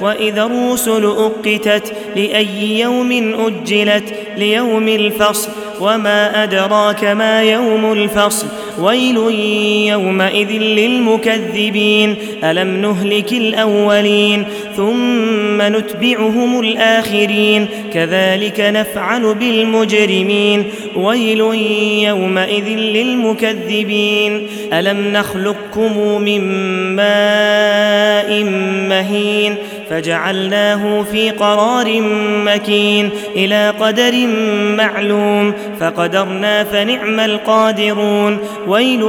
وإذا الرسل أقتت لأي يوم أجلت ليوم الفصل وما أدراك ما يوم الفصل ويل يومئذ للمكذبين ألم نهلك الأولين ثم نتبعهم الآخرين كذلك نفعل بالمجرمين ويل يومئذ للمكذبين ألم نخلقكم من ماء مهين فجعلناه في قرار مكين إلى قدر معلوم فقدرنا فنعم القادرون ويل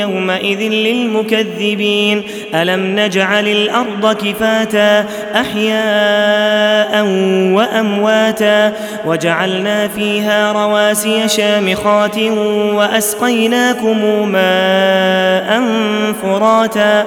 يومئذ للمكذبين. ألم نجعل الأرض كفاتا أحياء وأمواتا وجعلنا فيها رواسي شامخات وأسقيناكم ماء فراتا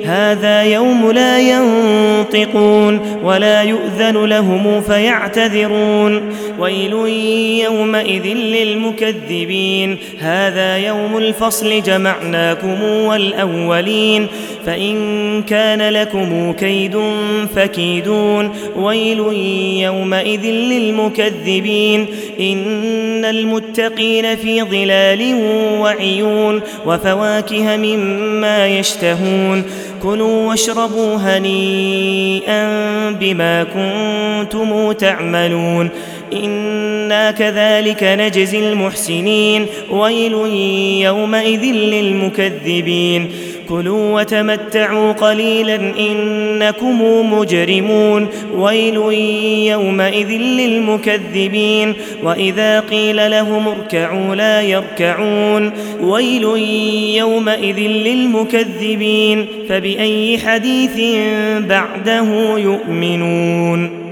هذا يوم لا ينطقون ولا يؤذن لهم فيعتذرون. ويل يومئذ للمكذبين. هذا يوم الفصل جمعناكم والأولين. فإن كان لكم كيد فكيدون. ويل يومئذ للمكذبين. إن المتقين في ظلال وعيون. وفواكه مما يشتهون. كلوا واشربوا هنيئا بما كنتم تعملون. إنا كذلك نجزي المحسنين. ويل يومئذ للمكذبين. كلوا وتمتعوا قليلا إنكم مجرمون. ويل يومئذ للمكذبين. وإذا قيل لهم اركعوا لا يركعون. ويل يومئذ للمكذبين. فبأي حديث بعده يؤمنون.